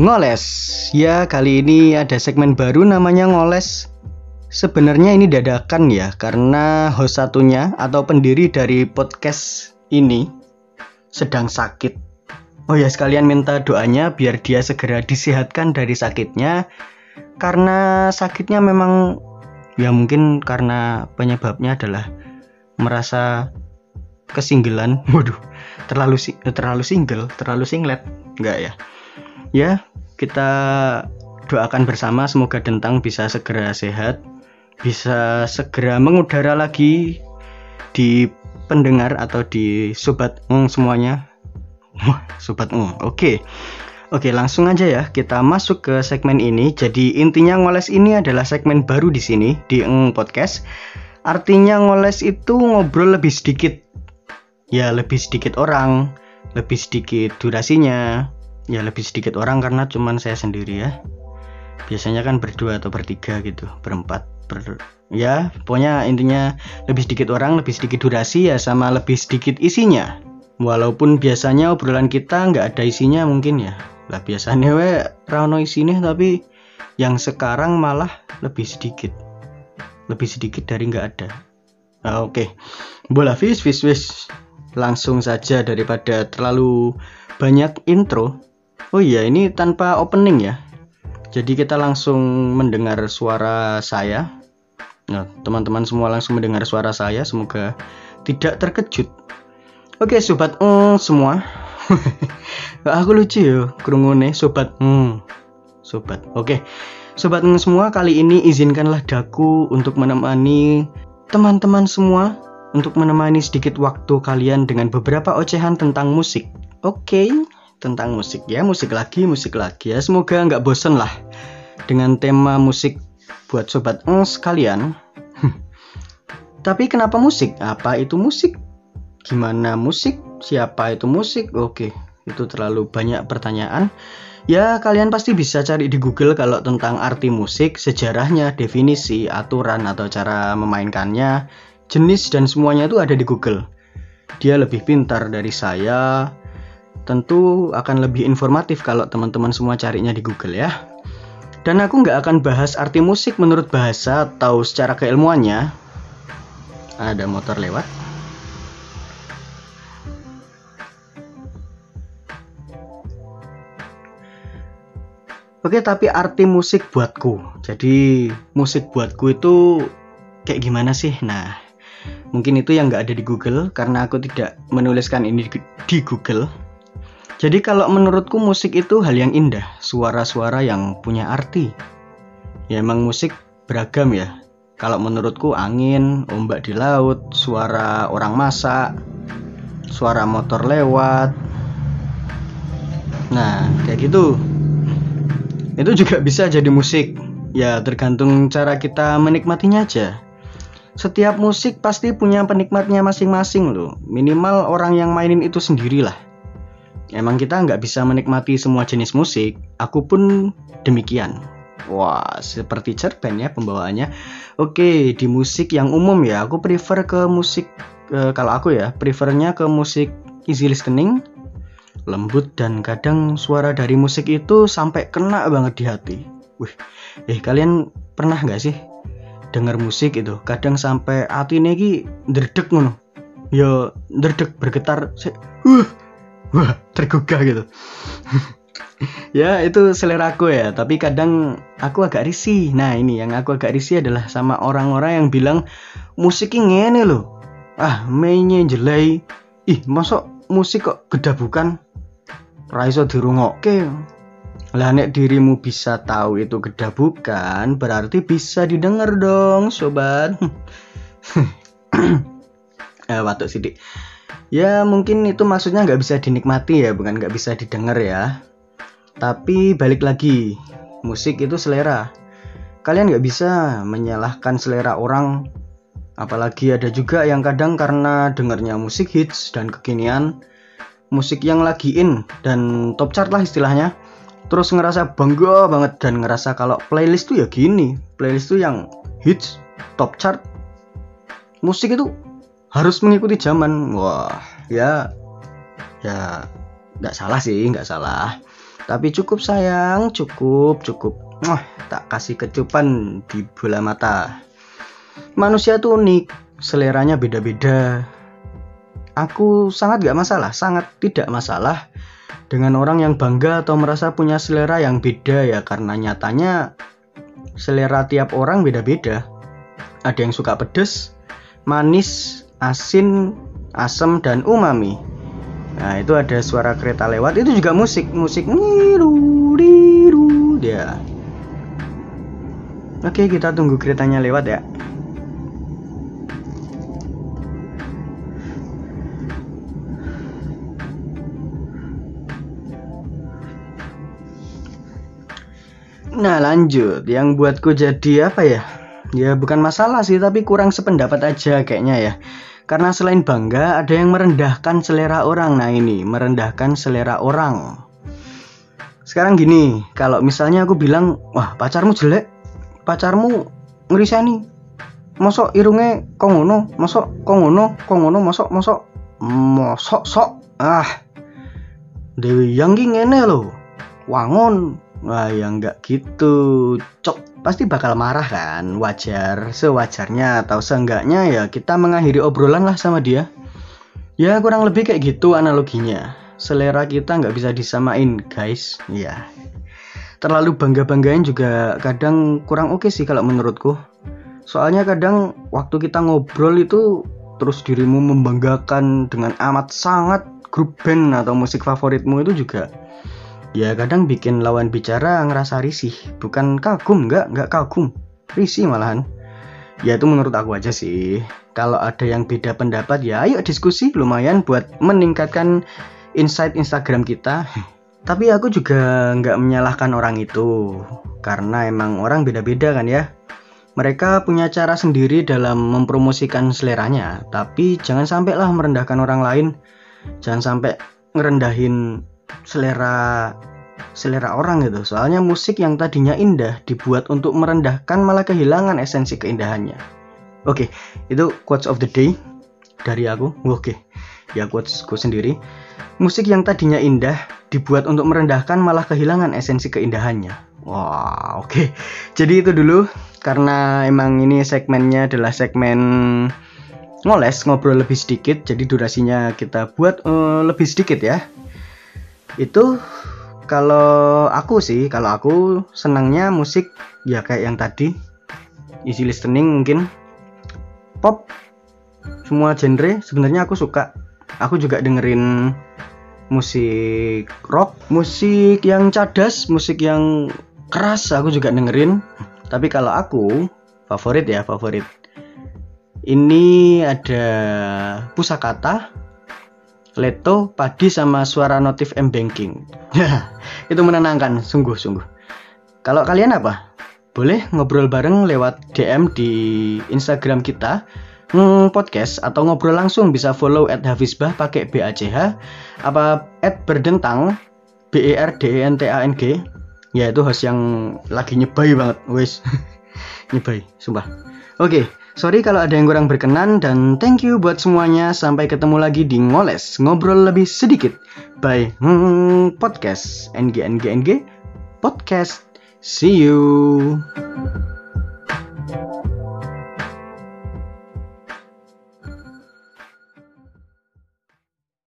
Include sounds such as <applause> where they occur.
Ngoles. Ya, kali ini ada segmen baru namanya ngoles. Sebenarnya ini dadakan ya, karena host satunya atau pendiri dari podcast ini sedang sakit. Oh ya, sekalian minta doanya biar dia segera disehatkan dari sakitnya. Karena sakitnya memang ya mungkin karena penyebabnya adalah merasa kesinggelan. <laughs> Waduh, terlalu terlalu single, terlalu singlet. Enggak ya ya kita doakan bersama semoga Dentang bisa segera sehat bisa segera mengudara lagi di pendengar atau di sobat ung semuanya. Wah sobat ung oke. Oke langsung aja ya kita masuk ke segmen ini. Jadi intinya ngoles ini adalah segmen baru di sini di eng podcast. Artinya ngoles itu ngobrol lebih sedikit. Ya lebih sedikit orang lebih sedikit durasinya ya lebih sedikit orang karena cuman saya sendiri ya. Biasanya kan berdua atau bertiga gitu berempat ber ya pokoknya intinya lebih sedikit orang lebih sedikit durasi ya sama lebih sedikit isinya. Walaupun biasanya obrolan kita nggak ada isinya mungkin ya. Lah biasanya we rano isinya tapi yang sekarang malah lebih sedikit. Lebih sedikit dari nggak ada. Nah, oke. Okay. bola fish fish fish langsung saja daripada terlalu banyak intro Oh iya, ini tanpa opening ya. Jadi kita langsung mendengar suara saya. Nah, teman-teman semua langsung mendengar suara saya. Semoga tidak terkejut. Oke, sobat mm, semua. <laughs> Aku lucu ya, kerungune sobat mm. Sobat. Oke. Sobat mm, semua, kali ini izinkanlah daku untuk menemani teman-teman semua untuk menemani sedikit waktu kalian dengan beberapa ocehan tentang musik. Oke. Okay? Tentang musik. Ya musik lagi musik lagi. Ya semoga nggak bosen lah dengan tema musik buat sobat eng sekalian. <laughs> Tapi kenapa musik? Apa itu musik? Gimana musik? Siapa itu musik? Oke itu terlalu banyak pertanyaan. Ya kalian pasti bisa cari di Google kalau tentang arti musik sejarahnya definisi aturan atau cara memainkannya. Jenis dan semuanya itu ada di Google. Dia lebih pintar dari saya tentu akan lebih informatif kalau teman-teman semua carinya di Google ya. Dan aku nggak akan bahas arti musik menurut bahasa atau secara keilmuannya. Ada motor lewat. Oke, tapi arti musik buatku. Jadi, musik buatku itu kayak gimana sih? Nah, mungkin itu yang nggak ada di Google karena aku tidak menuliskan ini di Google. Jadi kalau menurutku musik itu hal yang indah, suara-suara yang punya arti. Ya emang musik beragam ya. Kalau menurutku angin, ombak di laut, suara orang masak, suara motor lewat. Nah, kayak gitu. Itu juga bisa jadi musik. Ya tergantung cara kita menikmatinya aja. Setiap musik pasti punya penikmatnya masing-masing loh. Minimal orang yang mainin itu sendirilah emang kita nggak bisa menikmati semua jenis musik. Aku pun demikian. Wah, seperti cerpen ya pembawaannya. Oke, di musik yang umum ya, aku prefer ke musik e, kalau aku ya, prefernya ke musik easy listening, lembut dan kadang suara dari musik itu sampai kena banget di hati. Wih, eh kalian pernah nggak sih dengar musik itu kadang sampai hati ini derdek ngono. Ya derdek bergetar. Uh, wah tergugah gitu. <laughs> Ya itu selera aku ya. Tapi kadang aku agak risih. Nah ini yang aku agak risih adalah sama orang-orang yang bilang musik ini ngene loh ah mainnya jelai. Ih masuk musik kok bukan raiso dirungokke. Lah nek dirimu bisa tahu itu bukan berarti bisa didengar dong sobat. <laughs> Eh watuk sidik ya mungkin itu maksudnya nggak bisa dinikmati ya bukan nggak bisa didengar ya. Tapi balik lagi musik itu selera. Kalian nggak bisa menyalahkan selera orang. Apalagi ada juga yang kadang karena dengarnya musik hits dan kekinian musik yang lagi in dan top chart lah istilahnya terus ngerasa bangga banget dan ngerasa kalau playlist tuh ya gini playlist tuh yang hits top chart. Musik itu harus mengikuti zaman wah ya ya nggak salah sih nggak salah Tapi cukup sayang, cukup, cukup. Wah, tak kasih kecupan di bola mata. Manusia tuh unik, seleranya beda-beda. Aku sangat gak masalah, sangat tidak masalah dengan orang yang bangga atau merasa punya selera yang beda ya karena nyatanya selera tiap orang beda-beda. Ada yang suka pedes, manis, asin, asam dan umami. Nah, itu ada suara kereta lewat, itu juga musik, musik niru niru dia. Oke, kita tunggu keretanya lewat ya. Nah lanjut, yang buatku jadi apa ya? Ya bukan masalah sih, tapi kurang sependapat aja kayaknya ya. Karena selain bangga, ada yang merendahkan selera orang. Nah ini, merendahkan selera orang. Sekarang gini, kalau misalnya aku bilang, wah pacarmu jelek, pacarmu ngerisani, mosok irungnya kongono, mosok kongono, kongono, mosok, mosok, mosok, sok, ah, Dewi yang ngene loh, wangon, Wah ya nggak gitu Cok pasti bakal marah kan? Wajar Sewajarnya atau seenggaknya ya kita mengakhiri obrolan lah sama dia. Ya kurang lebih kayak gitu analoginya. Selera kita nggak bisa disamain guys. Ya Terlalu bangga-banggain juga kadang kurang oke okay sih kalau menurutku. Soalnya kadang waktu kita ngobrol itu Terus dirimu membanggakan dengan amat sangat grup band atau musik favoritmu itu juga ya kadang bikin lawan bicara ngerasa risih. Bukan kagum nggak nggak kagum. Risih malahan. Ya itu menurut aku aja sih. Kalau ada yang beda pendapat ya ayo diskusi lumayan buat meningkatkan insight Instagram kita. <laughs> Tapi aku juga nggak menyalahkan orang itu. Karena emang orang beda-beda kan ya. Mereka punya cara sendiri dalam mempromosikan seleranya. Tapi jangan sampailah merendahkan orang lain. Jangan sampai ngerendahin selera selera orang gitu. Soalnya musik yang tadinya indah dibuat untuk merendahkan malah kehilangan esensi keindahannya. Oke, okay, itu quotes of the day dari aku. Oke. Okay. Ya quotesku sendiri. Musik yang tadinya indah dibuat untuk merendahkan malah kehilangan esensi keindahannya. Wah, wow, oke. Okay. Jadi itu dulu karena emang ini segmennya adalah segmen ngoles ngobrol lebih sedikit jadi durasinya kita buat uh, lebih sedikit ya itu kalau aku sih kalau aku senangnya musik ya kayak yang tadi. Easy listening mungkin. Pop semua genre sebenarnya aku suka. Aku juga dengerin musik rock musik yang cadas musik yang keras aku juga dengerin. Tapi kalau aku favorit ya favorit. Ini ada pusakata Leto, padi sama suara notif M banking. itu menenangkan, sungguh-sungguh. Kalau kalian apa? Boleh ngobrol bareng lewat DM di Instagram kita hmm, podcast atau ngobrol langsung bisa follow at Hafizbah pakai BACH apa at berdentang B E R D E N T A N G ya itu host yang lagi nyebai banget wes <laughs> nyebai sumpah oke okay. Sorry kalau ada yang kurang berkenan dan thank you buat semuanya. Sampai ketemu lagi di Ngoles, ngobrol lebih sedikit. Bye. Hmm, podcast NG NG NG podcast. See you.